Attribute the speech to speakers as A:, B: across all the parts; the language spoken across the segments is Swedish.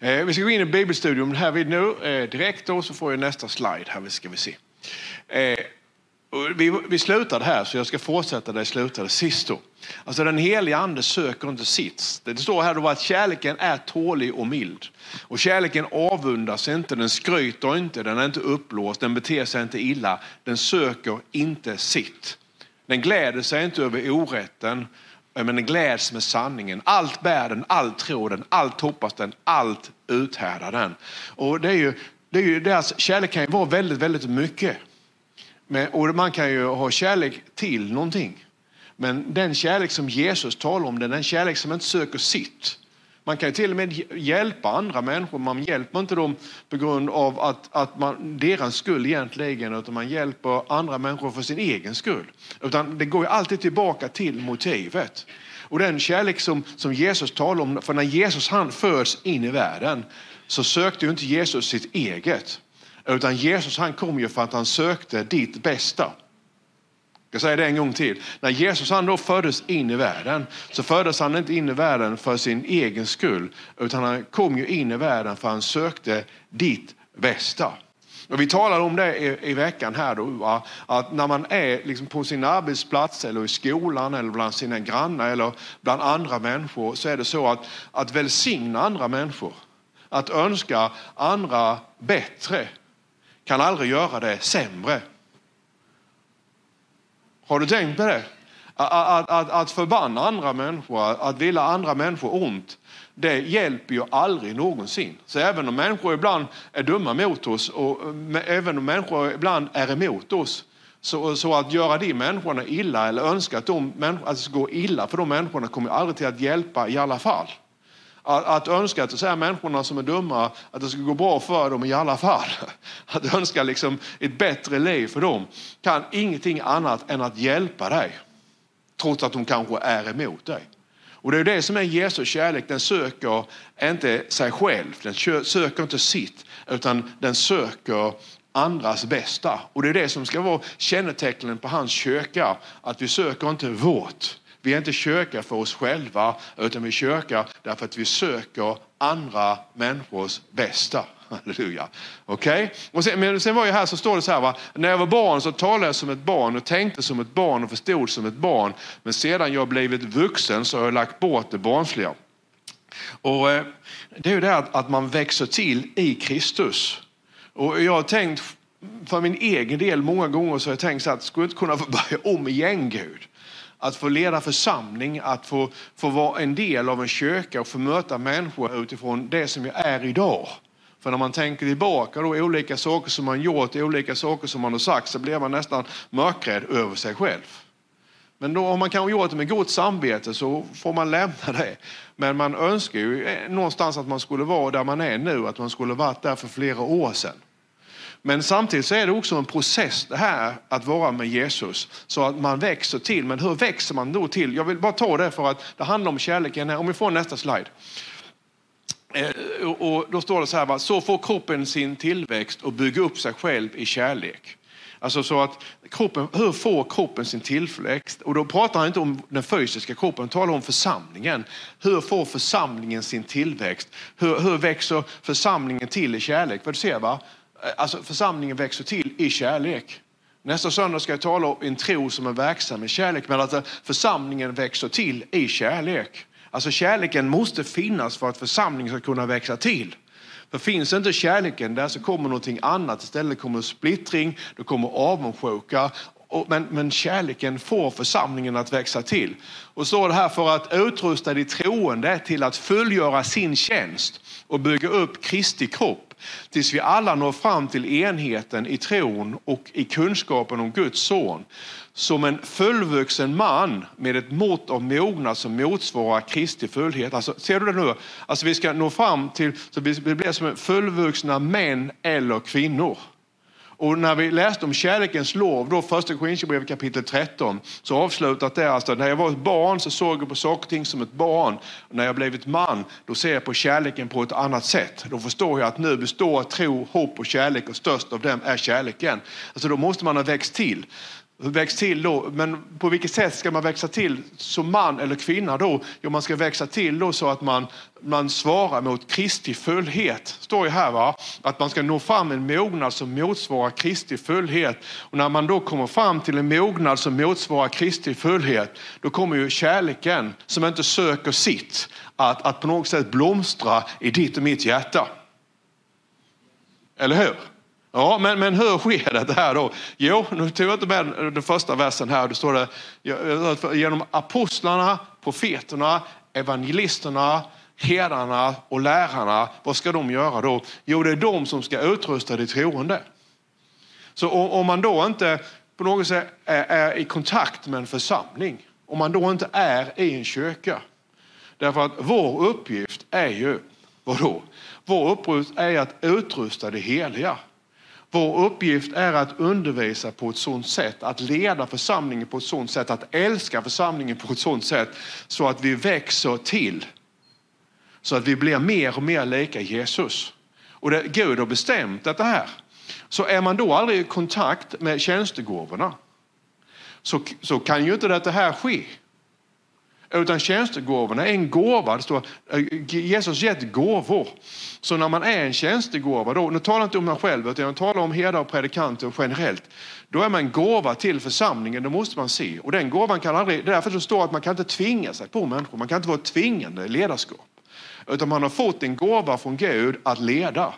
A: Eh, vi ska gå in i bibelstudium här vid nu. Eh, direkt då så får jag nästa slide. Här ska vi se. Eh, vi, vi slutade här så jag ska fortsätta där jag slutade sist. Då. Alltså den heliga ande söker inte sits. Det står här då att kärleken är tålig och mild. Och kärleken avundas inte, den skryter inte, den är inte uppblåst, den beter sig inte illa. Den söker inte sitt. Den gläder sig inte över orätten, men den gläds med sanningen. Allt bär den, allt tror den, allt hoppas den, allt uthärdar den. Och det är ju, det är ju, deras kärlek kan ju vara väldigt, väldigt mycket. Men, och man kan ju ha kärlek till någonting. Men den kärlek som Jesus talar om, den, den kärlek som inte söker sitt. Man kan ju till och med hjälpa andra människor. Man hjälper inte dem på grund av att, att man, deras skull egentligen, utan man hjälper andra människor för sin egen skull. Utan det går ju alltid tillbaka till motivet. Och den kärlek som, som Jesus talar om, för när Jesus han föds in i världen så sökte ju inte Jesus sitt eget. Utan Jesus han kom ju för att han sökte ditt bästa. Jag säger det en gång till. När Jesus han då föddes in i världen så föddes han inte in i världen för sin egen skull utan han kom ju in i världen för han sökte ditt bästa. Och vi talade om det i, i veckan här då, va? att när man är liksom på sin arbetsplats eller i skolan eller bland sina grannar eller bland andra människor så är det så att, att välsigna andra människor, att önska andra bättre kan aldrig göra det sämre. Har du tänkt på det? Att, att, att förbanna andra människor, att vilja andra människor ont, det hjälper ju aldrig någonsin. Så även om människor ibland är dumma mot oss och även om människor ibland är emot oss, så, så att göra de människorna illa eller önska att, de, att det ska gå illa för de människorna kommer aldrig till att hjälpa i alla fall. Att, att önska att säga människorna som är dumma, att det ska gå bra för dem i alla fall. Att önska liksom ett bättre liv för dem kan ingenting annat än att hjälpa dig. Trots att de kanske är emot dig. Och det är det som är Jesu kärlek. Den söker inte sig själv, den söker inte sitt, utan den söker andras bästa. Och det är det som ska vara kännetecknen på hans kyrka, att vi söker inte vårt, vi är inte kyrka för oss själva, utan vi är kyrka därför att vi söker andra människors bästa. Halleluja. Okay? Och sen, men sen var jag här så står det så här, va? när jag var barn så talade jag som ett barn och tänkte som ett barn och förstod som ett barn. Men sedan jag blivit vuxen så har jag lagt bort det barnsliga. Och, eh, det är ju det att, att man växer till i Kristus. Och jag har tänkt för min egen del många gånger så har jag tänkt så att skulle jag inte kunna få börja om igen Gud? Att få leda församling, att få, få vara en del av en kyrka och få möta människor utifrån det som jag är idag. För när man tänker tillbaka då olika saker som man gjort, olika saker som man har sagt så blir man nästan mörkrädd över sig själv. Men då om man kanske gjort det med gott samvete så får man lämna det. Men man önskar ju eh, någonstans att man skulle vara där man är nu, att man skulle varit där för flera år sedan. Men samtidigt så är det också en process det här att vara med Jesus. Så att man växer till. Men hur växer man då till? Jag vill bara ta det för att det handlar om kärleken. Om vi får nästa slide. Eh, och då står det så här, så får kroppen sin tillväxt och bygger upp sig själv i kärlek. Alltså så att kroppen, hur får kroppen sin tillväxt? Och då pratar han inte om den fysiska kroppen, han talar om församlingen. Hur får församlingen sin tillväxt? Hur, hur växer församlingen till i kärlek? För du ser va, Eh, alltså församlingen växer till i kärlek. Nästa söndag ska jag tala om en tro som är verksam i kärlek, men att församlingen växer till i kärlek. Alltså kärleken måste finnas för att församlingen ska kunna växa till. För finns inte kärleken där så kommer någonting annat. Istället kommer splittring, det kommer avundsjuka. Men, men kärleken får församlingen att växa till. Och så det här för att utrusta de troende till att fullgöra sin tjänst och bygga upp Kristi kropp tills vi alla når fram till enheten i tron och i kunskapen om Guds son. Som en fullvuxen man med ett mått av mognad som motsvarar Kristi fullhet. Alltså, ser du det nu? Alltså, vi ska nå fram till så vi blir som fullvuxna män eller kvinnor. Och när vi läste om kärlekens lov, då första Korinthierbrevet kapitel 13, så avslutat det alltså, när jag var ett barn så såg jag på saker och ting som ett barn. Och när jag blev ett man, då ser jag på kärleken på ett annat sätt. Då förstår jag att nu består tro, hopp och kärlek och störst av dem är kärleken. Alltså då måste man ha växt till. Väx till då, men på vilket sätt ska man växa till som man eller kvinna då? Jo, man ska växa till då så att man, man svarar mot Kristi fullhet. står ju här va, att man ska nå fram en mognad som motsvarar Kristi fullhet. Och när man då kommer fram till en mognad som motsvarar Kristi fullhet, då kommer ju kärleken som inte söker sitt att, att på något sätt blomstra i ditt och mitt hjärta. Eller hur? Ja, men, men hur sker det här då? Jo, nu tog jag inte med den första versen här. Det står det genom apostlarna, profeterna, evangelisterna, herdarna och lärarna. Vad ska de göra då? Jo, det är de som ska utrusta de troende. Så om man då inte på något sätt är, är i kontakt med en församling, om man då inte är i en kyrka. Därför att vår uppgift är ju, vadå? Vår uppgift är att utrusta det heliga. Vår uppgift är att undervisa på ett sådant sätt, att leda församlingen på ett sådant sätt, att älska församlingen på ett sådant sätt så att vi växer till. Så att vi blir mer och mer lika Jesus. Och det, Gud har bestämt detta här. Så är man då aldrig i kontakt med tjänstegåvorna så, så kan ju inte detta här ske. Utan tjänstegåvorna är en gåva. Det står, eh, Jesus gett gåvor. Så när man är en tjänstegåva, då, nu talar jag inte om mig själv utan jag talar om herdar och predikanter generellt. Då är man en gåva till församlingen, det måste man se. Och den gåvan kan aldrig, det är därför det står att man kan inte tvinga sig på människor. Man kan inte vara tvingande i ledarskap. Utan man har fått en gåva från Gud att leda.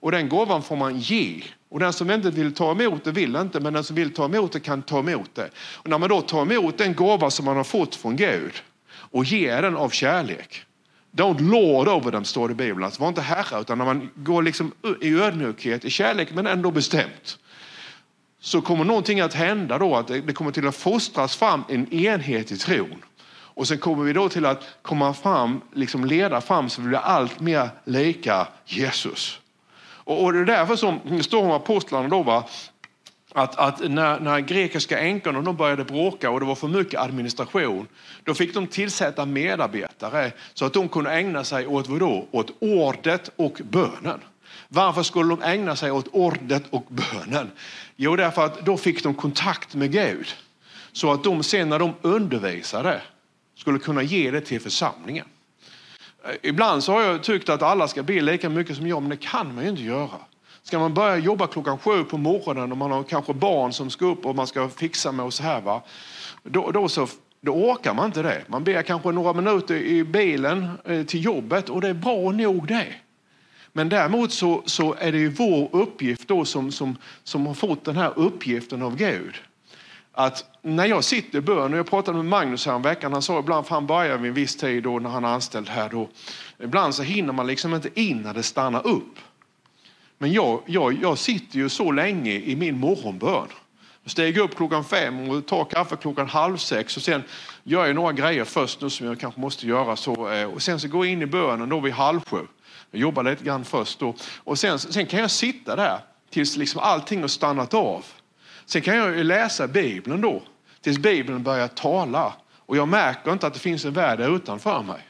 A: Och den gåvan får man ge. Och den som inte vill ta emot det vill inte, men den som vill ta emot det kan ta emot det. Och när man då tar emot den gåva som man har fått från Gud och ger den av kärlek. Don't lord over them, står det i Bibeln. Alltså, var inte herre, utan när man går liksom i ödmjukhet, i kärlek, men ändå bestämt. Så kommer någonting att hända då, att det kommer till att fostras fram en enhet i tron. Och sen kommer vi då till att komma fram, liksom leda fram så vi blir allt mer lika Jesus. Och, och det är därför som det står om apostlarna då, va? att, att när, när grekiska änkorna de började bråka och det var för mycket administration, då fick de tillsätta medarbetare så att de kunde ägna sig åt vadå? Åt ordet och bönen. Varför skulle de ägna sig åt ordet och bönen? Jo, därför att då fick de kontakt med Gud. Så att de sen när de undervisade skulle kunna ge det till församlingen. Eh, ibland så har jag tyckt att alla ska be lika mycket som jag, men det kan man ju inte göra. Ska man börja jobba klockan sju på morgonen och man har kanske barn som ska upp och man ska fixa med och så här, va? Då, då, så, då orkar man inte det. Man ber kanske några minuter i bilen eh, till jobbet och det är bra nog det. Men däremot så, så är det ju vår uppgift då som, som, som har fått den här uppgiften av Gud. Att när jag sitter i bön, och jag pratade med Magnus här om veckan, han sa ibland, för han börjar vid en viss tid då när han är anställd här då. Ibland så hinner man liksom inte in när det stannar upp. Men jag, jag, jag sitter ju så länge i min morgonbön. Jag stiger upp klockan fem och tar kaffe klockan halv sex och sen gör jag några grejer först nu som jag kanske måste göra. Så, eh, och sen så går jag in i bönen då vid halv sju. Jag jobbar lite grann först då. Och sen, sen kan jag sitta där tills liksom allting har stannat av. Sen kan jag läsa Bibeln då tills Bibeln börjar tala och jag märker inte att det finns en värld utanför mig.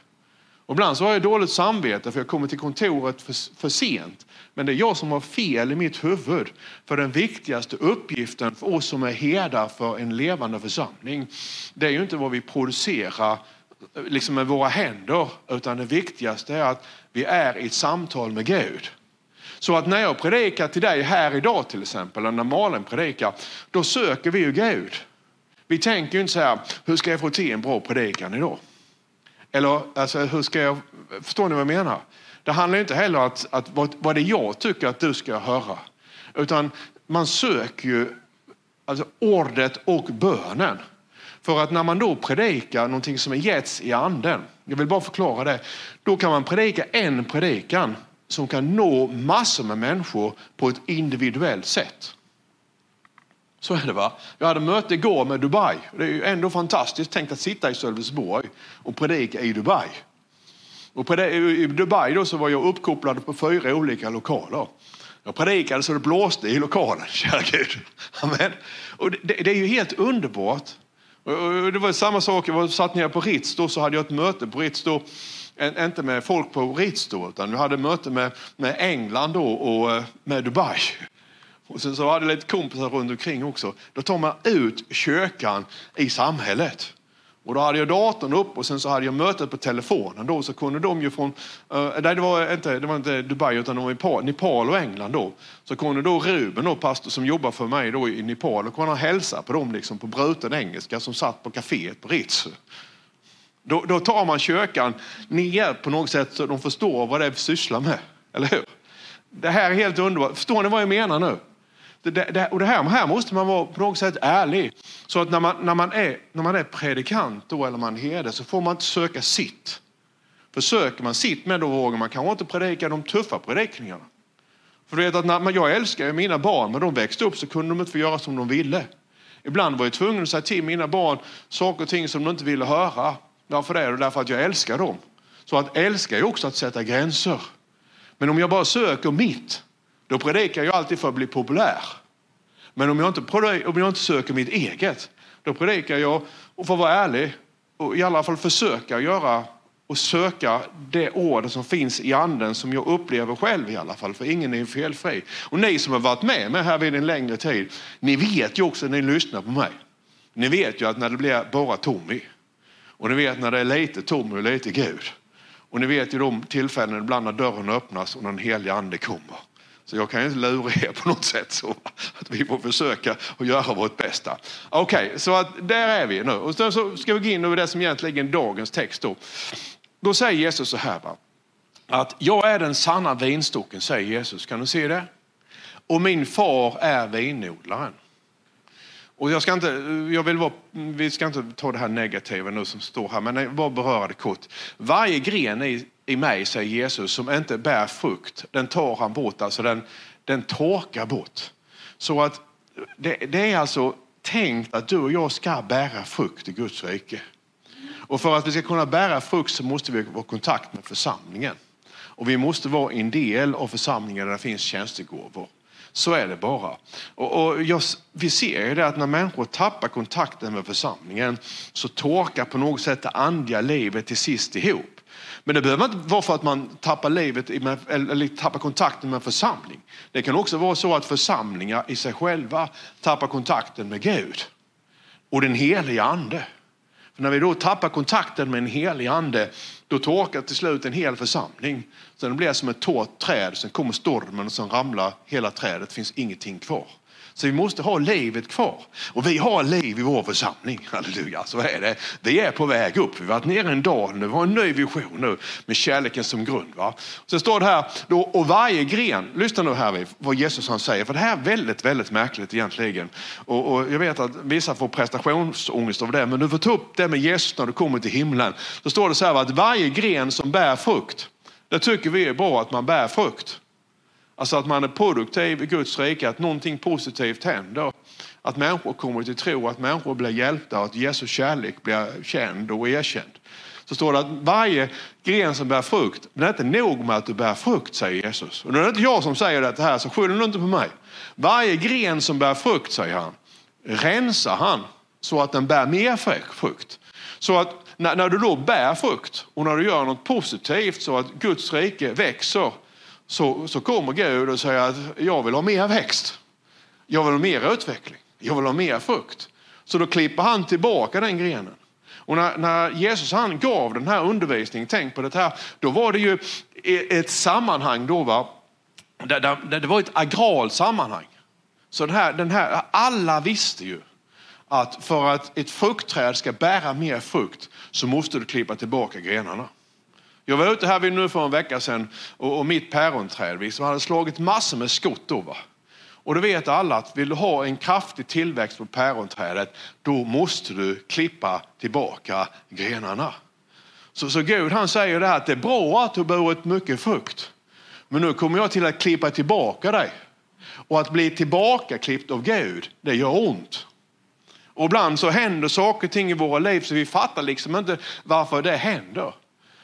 A: Och ibland så har jag dåligt samvete för jag kommer till kontoret för, för sent. Men det är jag som har fel i mitt huvud. För den viktigaste uppgiften för oss som är herdar för en levande församling, det är ju inte vad vi producerar eh, liksom med våra händer, utan det viktigaste är att vi är i ett samtal med Gud. Så att när jag predikar till dig här idag till exempel, eller när Malin predikar, då söker vi ju Gud. Vi tänker ju inte så här, hur ska jag få till en bra predikan idag? Eller alltså, hur ska jag, förstår ni vad jag menar? Det handlar inte heller om att, att vad, vad det jag tycker att du ska höra. Utan man söker ju alltså, ordet och bönen. För att när man då predikar någonting som är getts i anden, jag vill bara förklara det, då kan man predika en predikan som kan nå massor med människor på ett individuellt sätt. Så är det va. Jag hade möte igår med Dubai. Det är ju ändå fantastiskt tänkt att sitta i Sölvesborg och predika i Dubai. Och I Dubai då så var jag uppkopplad på fyra olika lokaler. Jag predikade så det blåste i lokalen, kära Gud. Amen. Och det, det är ju helt underbart. Och det var samma sak, jag var satt nere på Ritz då, så hade jag ett möte på Ritz då, inte med folk på Ritz då, utan vi hade möte med, med England då och eh, med Dubai. Och sen så hade jag lite kompisar runt omkring också. Då tar man ut kyrkan i samhället. Och då hade jag datorn upp och sen så hade jag mötet på telefonen. Då så kunde de ju från, uh, nej det var, inte, det var inte Dubai utan de var i Nepal och England då. Så kunde då Ruben, då, pastor som jobbar för mig då i Nepal, och kunde hälsa på dem liksom på bruten engelska som satt på kaféet på Ritz. Då, då tar man kyrkan ner på något sätt så de förstår vad det är vi sysslar med. Eller hur? Det här är helt underbart. Förstår ni vad jag menar nu? Det, det, och det här, här måste man vara på något sätt ärlig. Så att när man, när man, är, när man är predikant då, eller man herde så får man inte söka sitt. För söker man sitt med då vågar man kanske inte predika de tuffa predikningarna. För du vet att när, jag älskar ju mina barn, men de växte upp så kunde de inte få göra som de ville. Ibland var jag tvungen att säga till mina barn saker och ting som de inte ville höra. Varför det? Därför att jag älskar dem. Så att älska är också att sätta gränser. Men om jag bara söker mitt, då predikar jag alltid för att bli populär. Men om jag inte, om jag inte söker mitt eget, då predikar jag, och för att vara ärlig, och i alla fall försöka göra och söka det ord som finns i anden som jag upplever själv i alla fall, för ingen är felfri. Och ni som har varit med mig här vid en längre tid, ni vet ju också när ni lyssnar på mig. Ni vet ju att när det blir bara Tommy, och ni vet när det är lite Tommy och lite Gud. Och ni vet ju de tillfällen ibland när dörren öppnas och den heliga ande kommer. Så jag kan ju inte lura er på något sätt så att vi får försöka och göra vårt bästa. Okej, okay, så att där är vi nu. Och sen så ska vi gå in över det som egentligen är dagens text då. Då säger Jesus så här va. Att jag är den sanna vinstocken, säger Jesus. Kan du se det? Och min far är vinodlaren. Och jag ska inte, jag vill vara, vi ska inte ta det här negativa nu som står här, men bara beröra det kort. Varje gren i, i mig, säger Jesus, som inte bär frukt, den tar han bort, alltså den, den torkar bort. Så att det, det är alltså tänkt att du och jag ska bära frukt i Guds rike. Och för att vi ska kunna bära frukt så måste vi vara i kontakt med församlingen. Och vi måste vara en del av församlingen där det finns tjänstegåvor. Så är det bara. Och, och jag, vi ser ju det att när människor tappar kontakten med församlingen så torkar på något sätt det andliga livet till sist ihop. Men det behöver inte vara för att man tappar, livet, eller tappar kontakten med en församling. Det kan också vara så att församlingar i sig själva tappar kontakten med Gud och den heliga ande. För när vi då tappar kontakten med en helig ande, då torkar till slut en hel församling. Sen blir det som ett torrt träd, sen kommer stormen och sen ramlar hela trädet, det finns ingenting kvar. Så vi måste ha livet kvar. Och vi har liv i vår församling. Halleluja, så är det. Vi är på väg upp. Vi har varit nere en dag nu, vi har en ny vision nu med kärleken som grund. Va? Så står det här, då, och varje gren, lyssna nu här vad Jesus han säger, för det här är väldigt, väldigt märkligt egentligen. Och, och jag vet att vissa får prestationsångest av det, men du får ta upp det med Jesus när du kommer till himlen. Så står det så här att varje gren som bär frukt, det tycker vi är bra att man bär frukt. Alltså att man är produktiv i Guds rike, att någonting positivt händer. Att människor kommer till tro, att människor blir hjälpta, att Jesu kärlek blir känd och erkänd. Så står det att varje gren som bär frukt, men det är inte nog med att du bär frukt, säger Jesus. Och det är inte jag som säger det här, så skyll inte på mig. Varje gren som bär frukt, säger han, rensar han så att den bär mer frukt. Så att när, när du då bär frukt och när du gör något positivt så att Guds rike växer så, så kommer Gud och säger att jag vill ha mer växt. Jag vill ha mer utveckling. Jag vill ha mer frukt. Så då klipper han tillbaka den grenen. Och när, när, Jesus han gav den här undervisningen, tänk på det här, då var det ju ett sammanhang då va, där, där, det var ett agralt sammanhang. Så den här, den här, alla visste ju att för att ett fruktträd ska bära mer frukt så måste du klippa tillbaka grenarna. Jag var ute här nu för en vecka sedan och, och mitt päronträd vi hade slagit massor med skott då. Va? Och då vet alla att vill du ha en kraftig tillväxt på päronträdet då måste du klippa tillbaka grenarna. Så, så Gud han säger det här att det är bra att du burit mycket frukt. Men nu kommer jag till att klippa tillbaka dig. Och att bli tillbakaklippt av Gud, det gör ont. Och ibland så händer saker och ting i våra liv så vi fattar liksom inte varför det händer.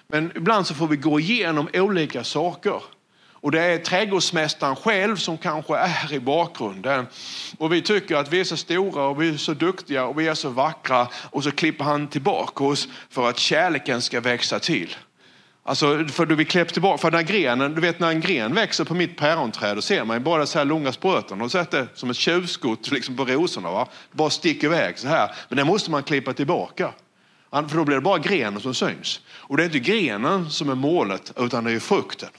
A: Men ibland så får vi gå igenom olika saker. Och det är trädgårdsmästaren själv som kanske är i bakgrunden. Och vi tycker att vi är så stora och vi är så duktiga och vi är så vackra. Och så klipper han tillbaka oss för att kärleken ska växa till. Alltså, för du vill klippa tillbaka, för när grenen, du vet när en gren växer på mitt päronträd, då ser man ju bara så här långa spröten. Och sett det som ett tjuvskott liksom på rosorna. Va? Bara sticker iväg så här. Men det måste man klippa tillbaka. För då blir det bara grenen som syns. Och det är inte grenen som är målet, utan det är frukten.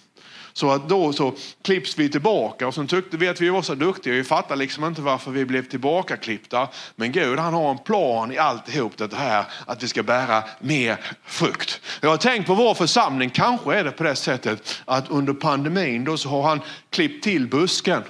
A: Så att då så klipps vi tillbaka och så tyckte vi att vi var så duktiga. Vi fattar liksom inte varför vi blev tillbakaklippta. Men Gud han har en plan i alltihop det här att vi ska bära mer frukt. Jag har tänkt på vår församling, kanske är det på det sättet att under pandemin då så har han klippt till busken.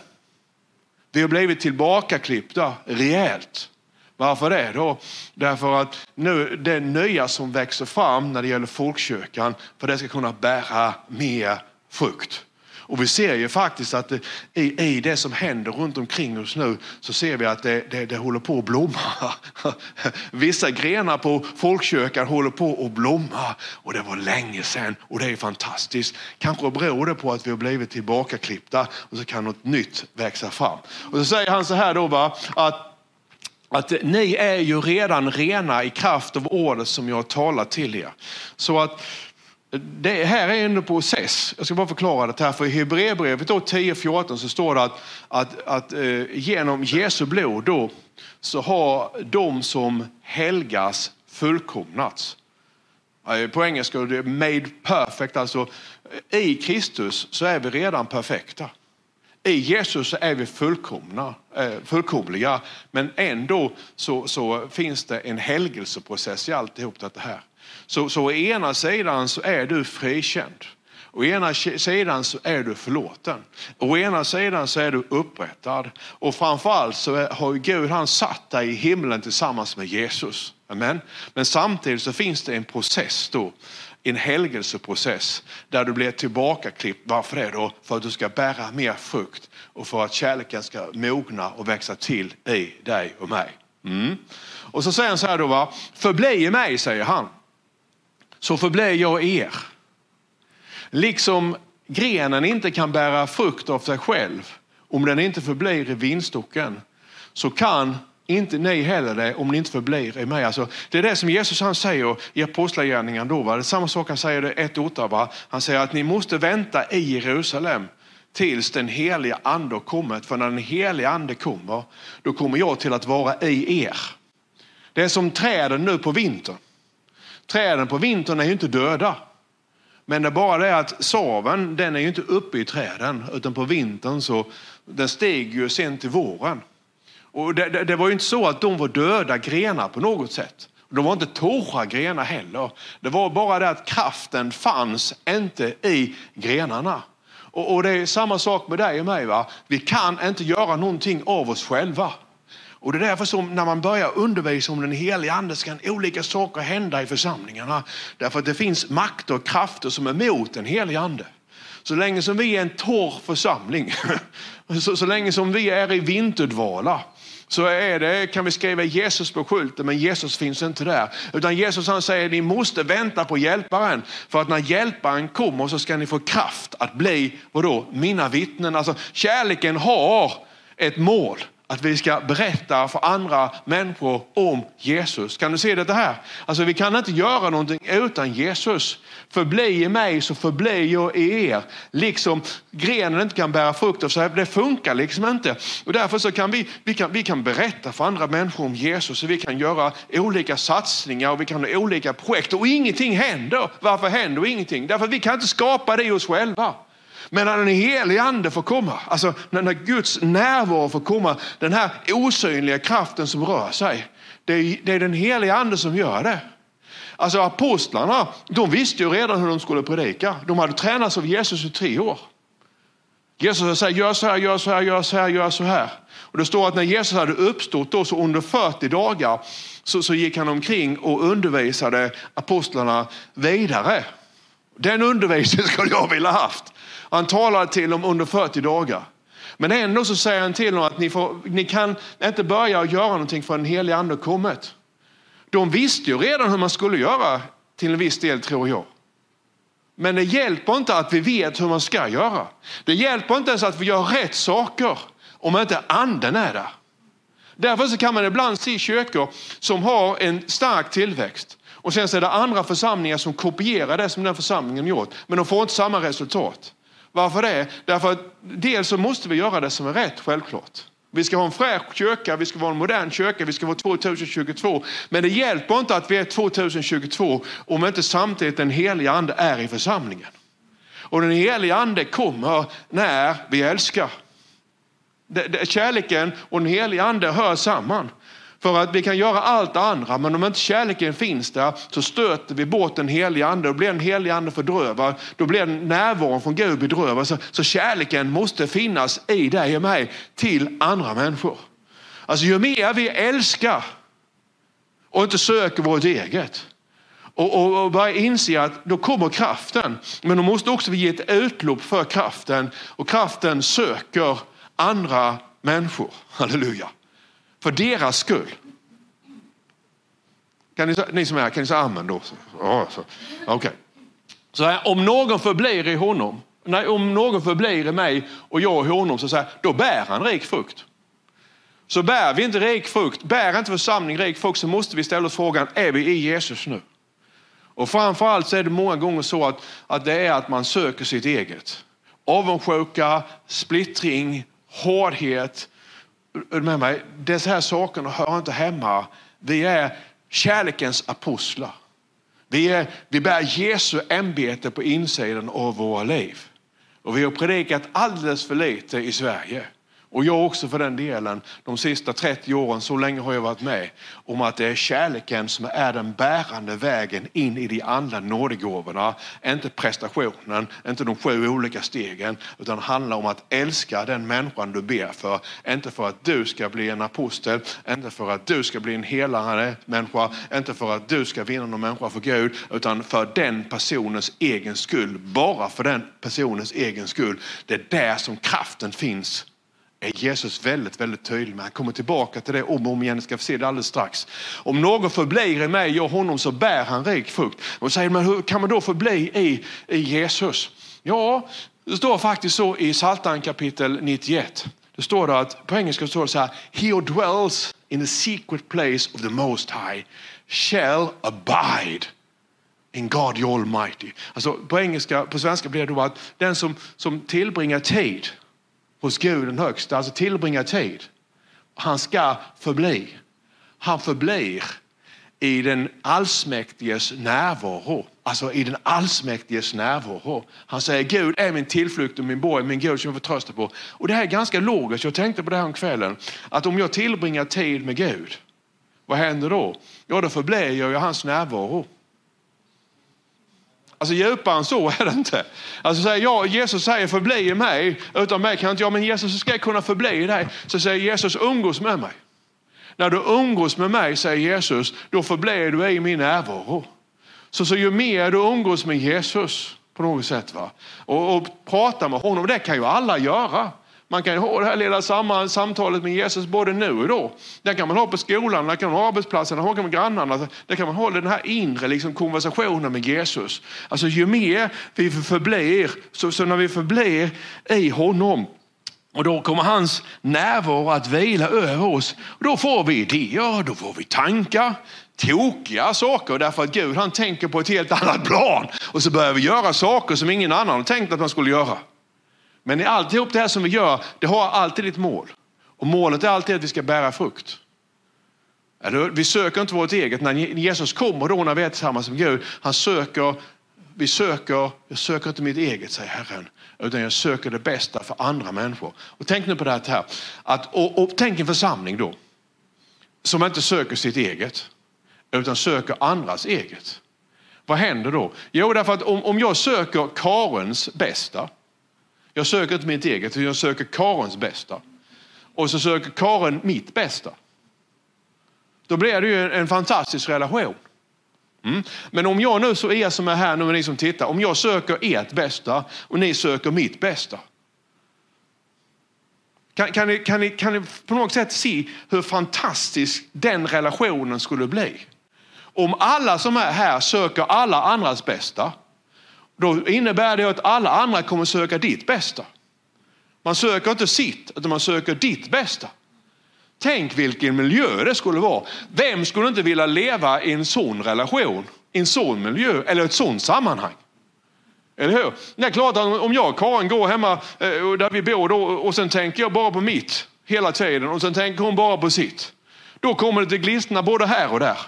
A: Vi har blivit tillbakaklippta rejält. Varför det då? Därför att nu, det nya som växer fram när det gäller folkkyrkan, för det ska kunna bära mer frukt. Och vi ser ju faktiskt att i, i det som händer runt omkring oss nu så ser vi att det, det, det håller på att blomma. Vissa grenar på folkkyrkan håller på att blomma och det var länge sedan och det är fantastiskt. Kanske beror det på att vi har blivit tillbakaklippta och så kan något nytt växa fram. Och så säger han så här då va, att att ni är ju redan rena i kraft av ordet som jag har talat till er. Så att det här är en process. Jag ska bara förklara det här. För i Hebreerbrevet 10.14 så står det att, att, att eh, genom Jesu blod då, så har de som helgas fullkomnats. Eh, på engelska är det made perfect. Alltså, eh, I Kristus så är vi redan perfekta. I Jesus så är vi fullkomna, eh, fullkomliga. Men ändå så, så finns det en helgelseprocess i alltihop det här. Så, så å ena sidan så är du frikänd. Å ena sidan så är du förlåten. Å ena sidan så är du upprättad. Och framförallt så har Gud han satt dig i himlen tillsammans med Jesus. Amen. Men samtidigt så finns det en process då. En helgelseprocess där du blir tillbakaklippt. Varför det då? För att du ska bära mer frukt och för att kärleken ska mogna och växa till i dig och mig. Mm. Och så säger han så här då, va? förbli i mig, säger han så förblir jag er. Liksom grenen inte kan bära frukt av sig själv om den inte förblir i vinstocken så kan inte ni heller det om ni inte förblir i mig. Alltså, det är det som Jesus han säger i Apostlagärningarna då. Va? Det är samma sak han säger det ett Han säger att ni måste vänta i Jerusalem tills den heliga ande har kommit. För när den heliga ande kommer, då kommer jag till att vara i er. Det är som träden nu på vintern. Träden på vintern är ju inte döda. Men det är bara det att saven, den är ju inte uppe i träden, utan på vintern så, den steg ju sen till våren. Och det, det, det var ju inte så att de var döda grenar på något sätt. De var inte torra grenar heller. Det var bara det att kraften fanns inte i grenarna. Och, och det är samma sak med dig och mig. Va? Vi kan inte göra någonting av oss själva. Och det är därför som när man börjar undervisa om den heliga ande så kan olika saker hända i församlingarna. Därför att det finns makter och krafter som är emot den heliga ande. Så länge som vi är en torr församling, så, så länge som vi är i vinterdvala, så är det, kan vi skriva Jesus på skylten, men Jesus finns inte där. Utan Jesus han säger, ni måste vänta på hjälparen. För att när hjälparen kommer så ska ni få kraft att bli, vadå, mina vittnen. Alltså kärleken har ett mål att vi ska berätta för andra människor om Jesus. Kan du se det här? Alltså vi kan inte göra någonting utan Jesus. Förbli i mig så förblir jag i er. Liksom grenen inte kan bära frukt av sig, det funkar liksom inte. Och därför så kan vi, vi, kan, vi kan berätta för andra människor om Jesus och vi kan göra olika satsningar och vi kan ha olika projekt och ingenting händer. Varför händer ingenting? Därför att vi kan inte skapa det oss själva. Men när den helige ande får komma, alltså när Guds närvaro får komma, den här osynliga kraften som rör sig. Det är, det är den helige ande som gör det. Alltså apostlarna, de visste ju redan hur de skulle predika. De hade tränats av Jesus i tre år. Jesus säger gör så här, gör så här, gör så här, gör så här. Och det står att när Jesus hade uppstått då, så under 40 dagar så, så gick han omkring och undervisade apostlarna vidare. Den undervisningen skulle jag vilja haft. Han talade till dem under 40 dagar. Men ändå så säger han till dem att ni, får, ni kan inte börja göra någonting förrän den helige ande kommit. De visste ju redan hur man skulle göra till en viss del tror jag. Men det hjälper inte att vi vet hur man ska göra. Det hjälper inte ens att vi gör rätt saker om inte anden är där. Därför så kan man ibland se kyrkor som har en stark tillväxt Och sen så är det andra församlingar som kopierar det som den församlingen gjort, men de får inte samma resultat. Varför det? Därför att dels så måste vi göra det som är rätt, självklart. Vi ska ha en fräsch kyrka, vi ska vara en modern kyrka, vi ska vara 2022. Men det hjälper inte att vi är 2022 om inte samtidigt den heliga ande är i församlingen. Och den heliga ande kommer när vi älskar. Kärleken och den heliga ande hör samman. För att vi kan göra allt det andra, men om inte kärleken finns där så stöter vi bort den heliga ande. Då blir den heliga ande fördrövad. Då blir närvaron från Gud bedrövad. Så, så kärleken måste finnas i dig och mig till andra människor. Alltså ju mer vi älskar och inte söker vårt eget och, och, och börja inse att då kommer kraften. Men då måste också vi ge ett utlopp för kraften och kraften söker andra människor. Halleluja. För deras skull. Kan ni, ni som är här, kan ni säga amen då? Ja, så. Okay. så här, om någon förblir i honom, nej, om någon förblir i mig och jag i honom, så säger då bär han rik frukt. Så bär vi inte rik frukt, bär inte församling rik frukt så måste vi ställa oss frågan, är vi i Jesus nu? Och framförallt så är det många gånger så att, att det är att man söker sitt eget. Avundsjuka, splittring, hårdhet, med mig, dessa här sakerna hör inte hemma. Vi är kärlekens apostlar. Vi, är, vi bär Jesu ämbete på insidan av våra liv. Och vi har predikat alldeles för lite i Sverige och jag också för den delen, de sista 30 åren, så länge har jag varit med, om att det är kärleken som är den bärande vägen in i de andra nådegåvorna. Inte prestationen, inte de sju olika stegen, utan det handlar om att älska den människan du ber för. Inte för att du ska bli en apostel, inte för att du ska bli en helare människa, inte för att du ska vinna någon människa för Gud, utan för den personens egen skull. Bara för den personens egen skull. Det är där som kraften finns är Jesus väldigt, väldigt tydlig med. Han kommer tillbaka till det om och om igen, ska få se det alldeles strax. Om någon förblir i mig och honom så bär han rik frukt. Och säger men hur kan man då förbli i, i Jesus? Ja, det står faktiskt så i Psaltaren kapitel 91. Det står det att, på engelska står det så här, He who dwells in the secret place of the most high shall abide in God the Almighty. Alltså på engelska, på svenska blir det då att den som, som tillbringar tid hos Gud den högsta, alltså tillbringa tid. Han ska förbli. Han förblir i den allsmäktiges närvaro. Alltså i den allsmäktiges närvaro. Han säger Gud är min tillflykt och min borg, min Gud som jag förtröstar på. Och det här är ganska logiskt. Jag tänkte på det här om kvällen. Att om jag tillbringar tid med Gud, vad händer då? Ja, då förblir jag i hans närvaro. Alltså djupare än så är det inte. Alltså säger jag, Jesus säger förbli i mig, utan mig kan inte jag, men Jesus ska jag kunna förbli i dig. Så säger Jesus umgås med mig. När du umgås med mig, säger Jesus, då förblir du i min närvaro. Så, så ju mer du umgås med Jesus på något sätt va? Och, och prata med honom, det kan ju alla göra. Man kan ha det här lilla samtalet med Jesus både nu och då. Det kan man ha på skolan, det kan man ha på arbetsplatsen, det kan man ha med grannarna. Det kan man ha den här inre liksom, konversationen med Jesus. Alltså ju mer vi förblir, så, så när vi förblir i honom och då kommer hans närvaro att vila över oss. Och då får vi idéer, då får vi tankar, tokiga saker därför att Gud han tänker på ett helt annat plan. Och så börjar vi göra saker som ingen annan har tänkt att man skulle göra. Men i alltihop det här som vi gör, det har alltid ett mål. Och målet är alltid att vi ska bära frukt. Vi söker inte vårt eget. När Jesus kommer då när vi är tillsammans med Gud, han söker, vi söker, jag söker inte mitt eget, säger Herren, utan jag söker det bästa för andra människor. Och tänk nu på det här, att, och, och tänk en församling då, som inte söker sitt eget, utan söker andras eget. Vad händer då? Jo, därför att om, om jag söker Karens bästa, jag söker inte mitt eget, utan jag söker Karens bästa. Och så söker Karen mitt bästa. Då blir det ju en fantastisk relation. Mm. Men om jag nu, så er som är här nu ni som tittar, om jag söker ert bästa och ni söker mitt bästa. Kan, kan, ni, kan, ni, kan ni på något sätt se hur fantastisk den relationen skulle bli? Om alla som är här söker alla andras bästa då innebär det att alla andra kommer söka ditt bästa. Man söker inte sitt, utan man söker ditt bästa. Tänk vilken miljö det skulle vara. Vem skulle inte vilja leva i en sån relation, i en sån miljö eller ett sånt sammanhang? Eller hur? Det är klart att om jag och Karin går hemma eh, där vi bor då, och sen tänker jag bara på mitt hela tiden och sen tänker hon bara på sitt. Då kommer det till glistna både här och där.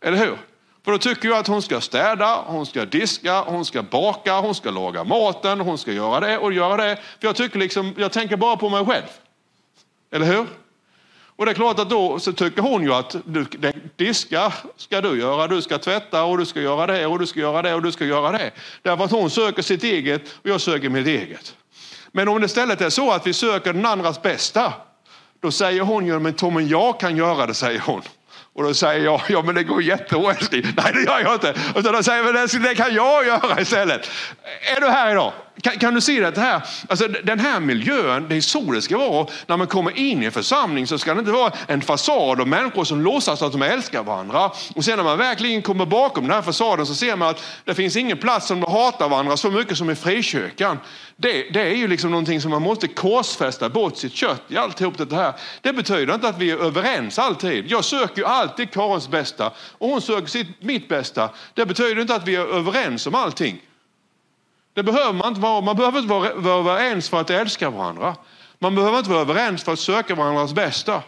A: Eller hur? För då tycker jag att hon ska städa, hon ska diska, hon ska baka, hon ska laga maten, hon ska göra det och göra det. För jag tycker liksom, jag tänker bara på mig själv. Eller hur? Och det är klart att då så tycker hon ju att du, diska ska du göra, du ska tvätta och du ska göra det och du ska göra det och du ska göra det. Därför att hon söker sitt eget och jag söker mitt eget. Men om det istället är så att vi söker den andras bästa, då säger hon ju, men Tom, jag kan göra det, säger hon. Och då säger jag, ja men det går jättebra älskling. Nej det gör jag inte. Utan då säger jag, men det kan jag göra istället. Är du här idag? Kan, kan, du se det här? Alltså, den här miljön, det är så det ska vara. När man kommer in i en församling så ska det inte vara en fasad av människor som låtsas att de älskar varandra. Och sen när man verkligen kommer bakom den här fasaden så ser man att det finns ingen plats som de hatar varandra så mycket som i frikyrkan. Det, det är ju liksom någonting som man måste korsfästa bort sitt kött i alltihop det här. Det betyder inte att vi är överens alltid. Jag söker ju alltid Karins bästa och hon söker sitt, mitt bästa. Det betyder inte att vi är överens om allting. Det behöver man inte vara. Man behöver inte vara, vara överens för att älska varandra. Man behöver inte vara överens för att söka varandras bästa.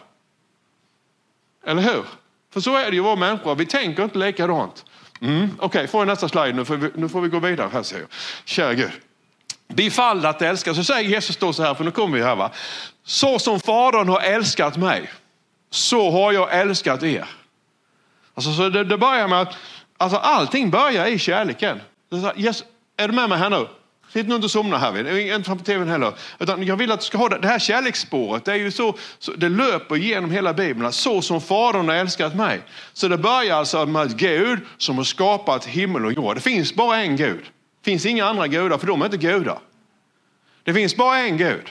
A: Eller hur? För så är det ju våra människor. Vi tänker inte likadant. Mm. Okej, okay, får jag nästa slide nu får, vi, nu får vi gå vidare här ser jag. Kära Gud. Bifall att älska. Så säger Jesus då så här, för nu kommer vi här va. Så som Fadern har älskat mig, så har jag älskat er. Alltså, så det, det börjar med att alltså, allting börjar i kärleken. Jesus, är du med mig här nu? Sitt nu inte och somna här. Inte framför tvn heller. Utan jag vill att du ska ha det, det här kärleksspåret. Det, är ju så, så, det löper genom hela Bibeln. Så som Fadern har älskat mig. Så det börjar alltså med Gud som har skapat himmel och jord. Det finns bara en Gud. Det finns inga andra gudar för de är inte gudar. Det finns bara en Gud.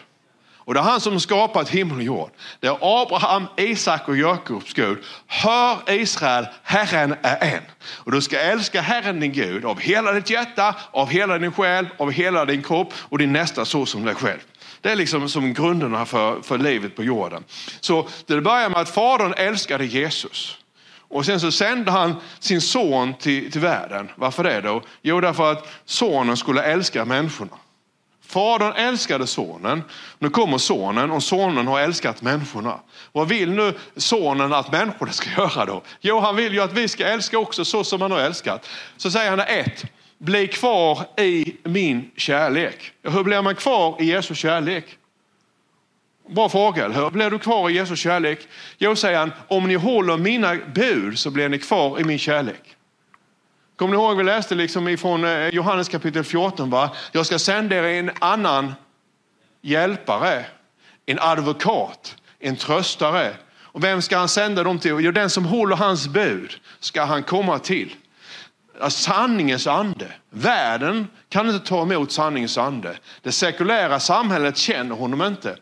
A: Och det är han som har skapat himmel och jord. Det är Abraham, Isak och Jakobs Gud. Hör Israel, Herren är en. Och du ska älska Herren din Gud av hela ditt hjärta, av hela din själ, av hela din kropp och din nästa så som dig själv. Det är liksom som grunderna för, för livet på jorden. Så det börjar med att Fadern älskade Jesus. Och sen så sände han sin son till, till världen. Varför det då? Jo, därför att sonen skulle älska människorna. Fadern älskade sonen. Nu kommer sonen och sonen har älskat människorna. Vad vill nu sonen att människorna ska göra då? Jo, han vill ju att vi ska älska också så som han har älskat. Så säger han ett, bli kvar i min kärlek. Hur blir man kvar i Jesu kärlek? Bra fråga, eller hur? Blir du kvar i Jesu kärlek? Jo, säger han, om ni håller mina bud så blir ni kvar i min kärlek. Kommer ni ihåg vi läste liksom ifrån eh, Johannes kapitel 14? Va? Jag ska sända er en annan hjälpare, en advokat, en tröstare. Och vem ska han sända dem till? Jo, den som håller hans bud ska han komma till. Sanningens ande. Världen kan inte ta emot sanningens ande. Det sekulära samhället känner honom inte.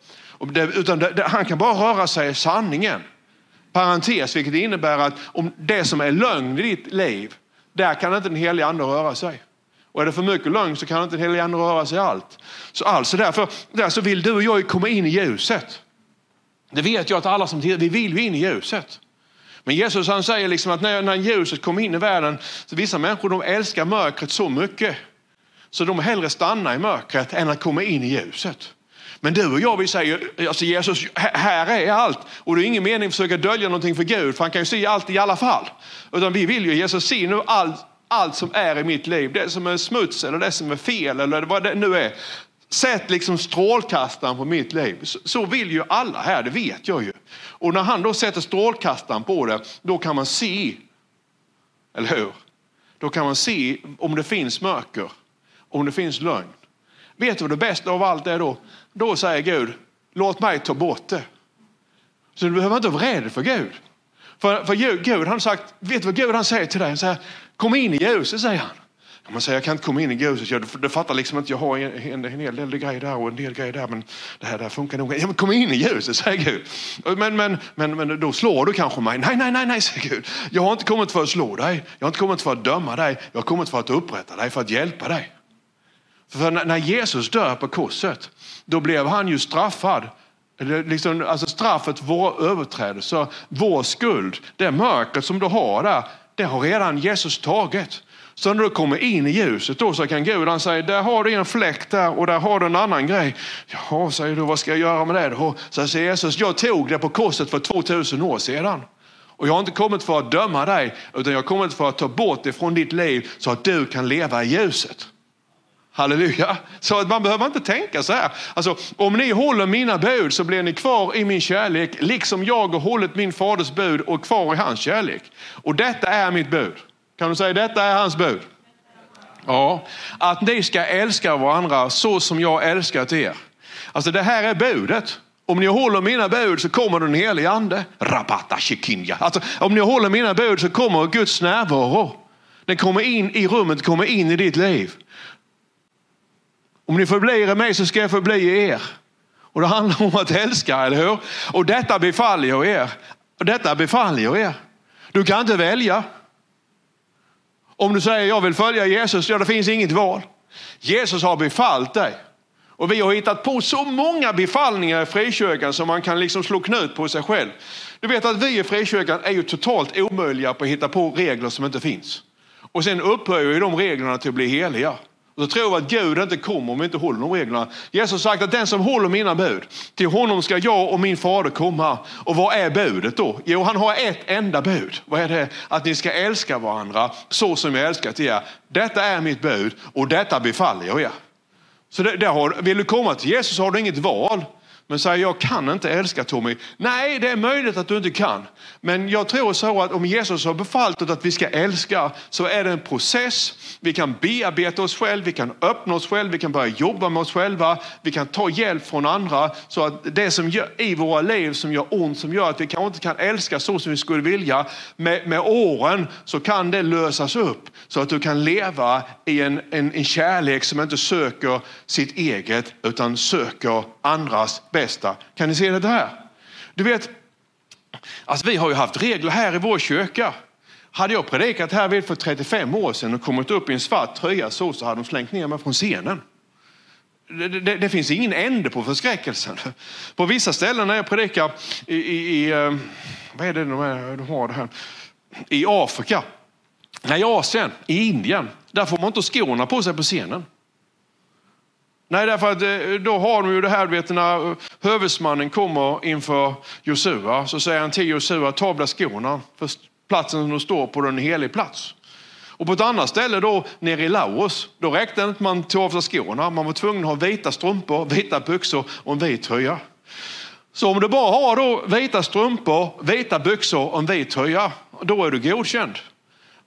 A: Utan han kan bara röra sig i sanningen. Parentes, vilket innebär att om det som är lögn i ditt liv där kan inte den helige ande röra sig. Och är det för mycket lögn så kan inte den helige ande röra sig allt. Så alltså därför, därför vill du och jag komma in i ljuset. Det vet jag att alla som tittar, vi vill ju in i ljuset. Men Jesus han säger liksom att när, när ljuset kommer in i världen, så vissa människor de älskar mörkret så mycket. Så de hellre stannar i mörkret än att komma in i ljuset. Men du och jag, vi säger, alltså Jesus, här är allt. Och det är ingen mening att försöka dölja någonting för Gud, för han kan ju se allt i alla fall. Utan vi vill ju, Jesus, se nu allt, allt som är i mitt liv. Det som är smuts eller det som är fel eller vad det nu är. Sätt liksom strålkastaren på mitt liv. Så, så vill ju alla här, det vet jag ju. Och när han då sätter strålkastaren på det, då kan man se, eller hur? Då kan man se om det finns mörker, om det finns lögn. Vet du vad det bästa av allt är då? Då säger Gud, låt mig ta bort det. Så du behöver inte vara rädd för Gud. För, för Gud han sagt, vet du vad Gud han säger till dig? Han säger, kom in i ljuset, säger han. Man säger, jag kan inte komma in i ljuset, jag, du fattar liksom inte, jag har en, en, en hel del grejer där och en del grejer där, men det här där funkar nog. Ja, men kom in i ljuset, säger Gud. Men, men, men, men då slår du kanske mig. Nej, nej, nej, nej, säger Gud. Jag har inte kommit för att slå dig, jag har inte kommit för att döma dig, jag har kommit för att upprätta dig, för att hjälpa dig. För när Jesus dör på korset, då blev han ju straffad Liksom, alltså straffet vår våra överträdelser, vår skuld, det mörkret som du har där, det har redan Jesus tagit. Så när du kommer in i ljuset då så kan Gud han säga, där har du en fläck där och där har du en annan grej. Jaha, säger du, vad ska jag göra med det då? Så säger Jesus, jag tog det på korset för 2000 år sedan. Och jag har inte kommit för att döma dig, utan jag har kommit för att ta bort det från ditt liv så att du kan leva i ljuset. Halleluja. Så att man behöver inte tänka så här. Alltså, om ni håller mina bud så blir ni kvar i min kärlek, liksom jag har hållit min faders bud och kvar i hans kärlek. Och detta är mitt bud. Kan du säga detta är hans bud? Ja, att ni ska älska varandra så som jag älskat er. Alltså det här är budet. Om ni håller mina bud så kommer den helige ande. Rabata shikinja. Alltså, om ni håller mina bud så kommer Guds närvaro. Den kommer in i rummet, kommer in i ditt liv. Om ni förblir i mig så ska jag förbli i er. Och det handlar om att älska, eller hur? Och detta befaller jag er. Och detta befaller jag er. Du kan inte välja. Om du säger jag vill följa Jesus, ja det finns inget val. Jesus har befallt dig. Och vi har hittat på så många befallningar i frikyrkan som man kan liksom slå knut på sig själv. Du vet att vi i frikyrkan är ju totalt omöjliga på att hitta på regler som inte finns. Och sen upphöjer ju de reglerna till att bli heliga. Och så tror vi att Gud inte kommer om vi inte håller de reglerna. Jesus har sagt att den som håller mina bud, till honom ska jag och min fader komma. Och vad är budet då? Jo, han har ett enda bud. Vad är det? Att ni ska älska varandra så som jag älskat er. Detta är mitt bud och detta befaller jag er. Så det, det har, vill du komma till Jesus har du inget val. Men säger jag kan inte älska Tommy. Nej, det är möjligt att du inte kan. Men jag tror så att om Jesus har befallt att vi ska älska så är det en process. Vi kan bearbeta oss själva, vi kan öppna oss själva, vi kan börja jobba med oss själva. Vi kan ta hjälp från andra så att det som gör, i våra liv som gör ont, som gör att vi kanske inte kan älska så som vi skulle vilja. Med, med åren så kan det lösas upp så att du kan leva i en, en, en kärlek som inte söker sitt eget utan söker andras bästa. Kan ni se det här? Du vet, alltså vi har ju haft regler här i vår kyrka. Hade jag predikat här vid för 35 år sedan och kommit upp i en svart tröja så, så hade de slängt ner mig från scenen. Det, det, det, finns ingen ände på förskräckelsen. På vissa ställen när jag predikar i, i, i ehm, vad är det de har det här? I Afrika, nej, i Asien, i Indien, där får man inte skorna på sig på scenen. Nej, därför att eh, då har de ju det här, vet när hövesmannen kommer inför Josua så säger han till Josua, ta av skorna, för platsen som du står på den är en helig plats. Och på ett annat ställe då nere i Laos, då räckte det inte man tog av sig skorna, man var tvungen att ha vita strumpor, vita byxor och en vit tröja. Så om du bara har då vita strumpor, vita byxor och en vit tröja, då är du godkänd.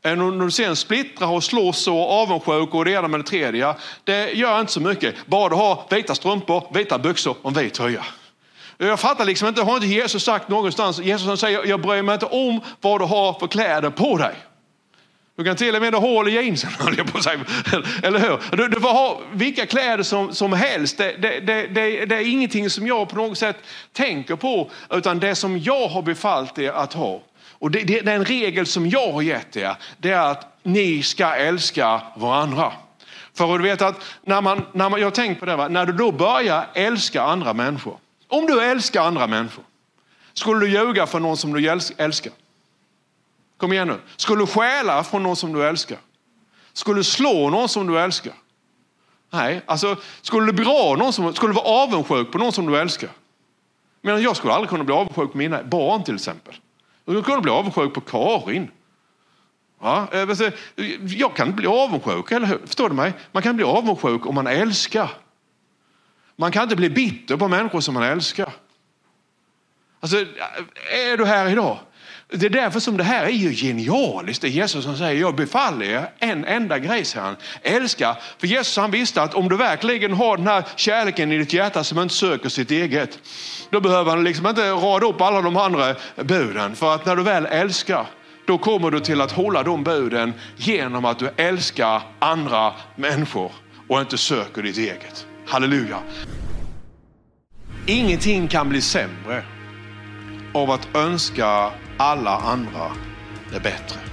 A: Eh, när du sen splittrar och slåss och avundsjuk och det ena med det tredje, det gör inte så mycket. Bara du har vita strumpor, vita byxor och en vit tröja. Jag fattar liksom inte, har inte Jesus sagt någonstans, Jesus säger jag bryr mig inte om vad du har för kläder på dig. Du kan till och med ha hål i jeansen, jag på sig. eller hur? Du, du, får ha vilka kläder som, som helst. Det, det, det, det, är ingenting som jag på något sätt tänker på, utan det som jag har befallt er att ha. Och det, det, den regel som jag har gett er, det är att ni ska älska varandra. För du vet att när man, när man, jag tänker på det, va? när du då börjar älska andra människor. Om du älskar andra människor, skulle du ljuga för någon som du älskar? Kom igen nu. Skulle du stjäla från någon som du älskar? Skulle du slå någon som du älskar? Nej, alltså skulle du bra någon som, skulle du vara avundsjuk på någon som du älskar? Men jag skulle aldrig kunna bli avundsjuk på mina barn till exempel. Hur kan bli avundsjuk på Karin. Ja, eh, jag kan inte bli avundsjuk, eller hur? Förstår du mig? Man kan bli avundsjuk om man älskar. Man kan inte bli bitter på människor som man älskar. Alltså, eh, är du här idag? Det är därför som det här är ju genialiskt. Det är Jesus som säger, jag befaller er en enda grej, säger han. Älska. För Jesus han visste att om du verkligen har den här kärleken i ditt hjärta som inte söker sitt eget, då behöver han liksom inte rada upp alla de andra buden. För att när du väl älskar, då kommer du till att hålla de buden genom att du älskar andra människor och inte söker ditt eget. Halleluja. Ingenting kan bli sämre av att önska alla andra det bättre.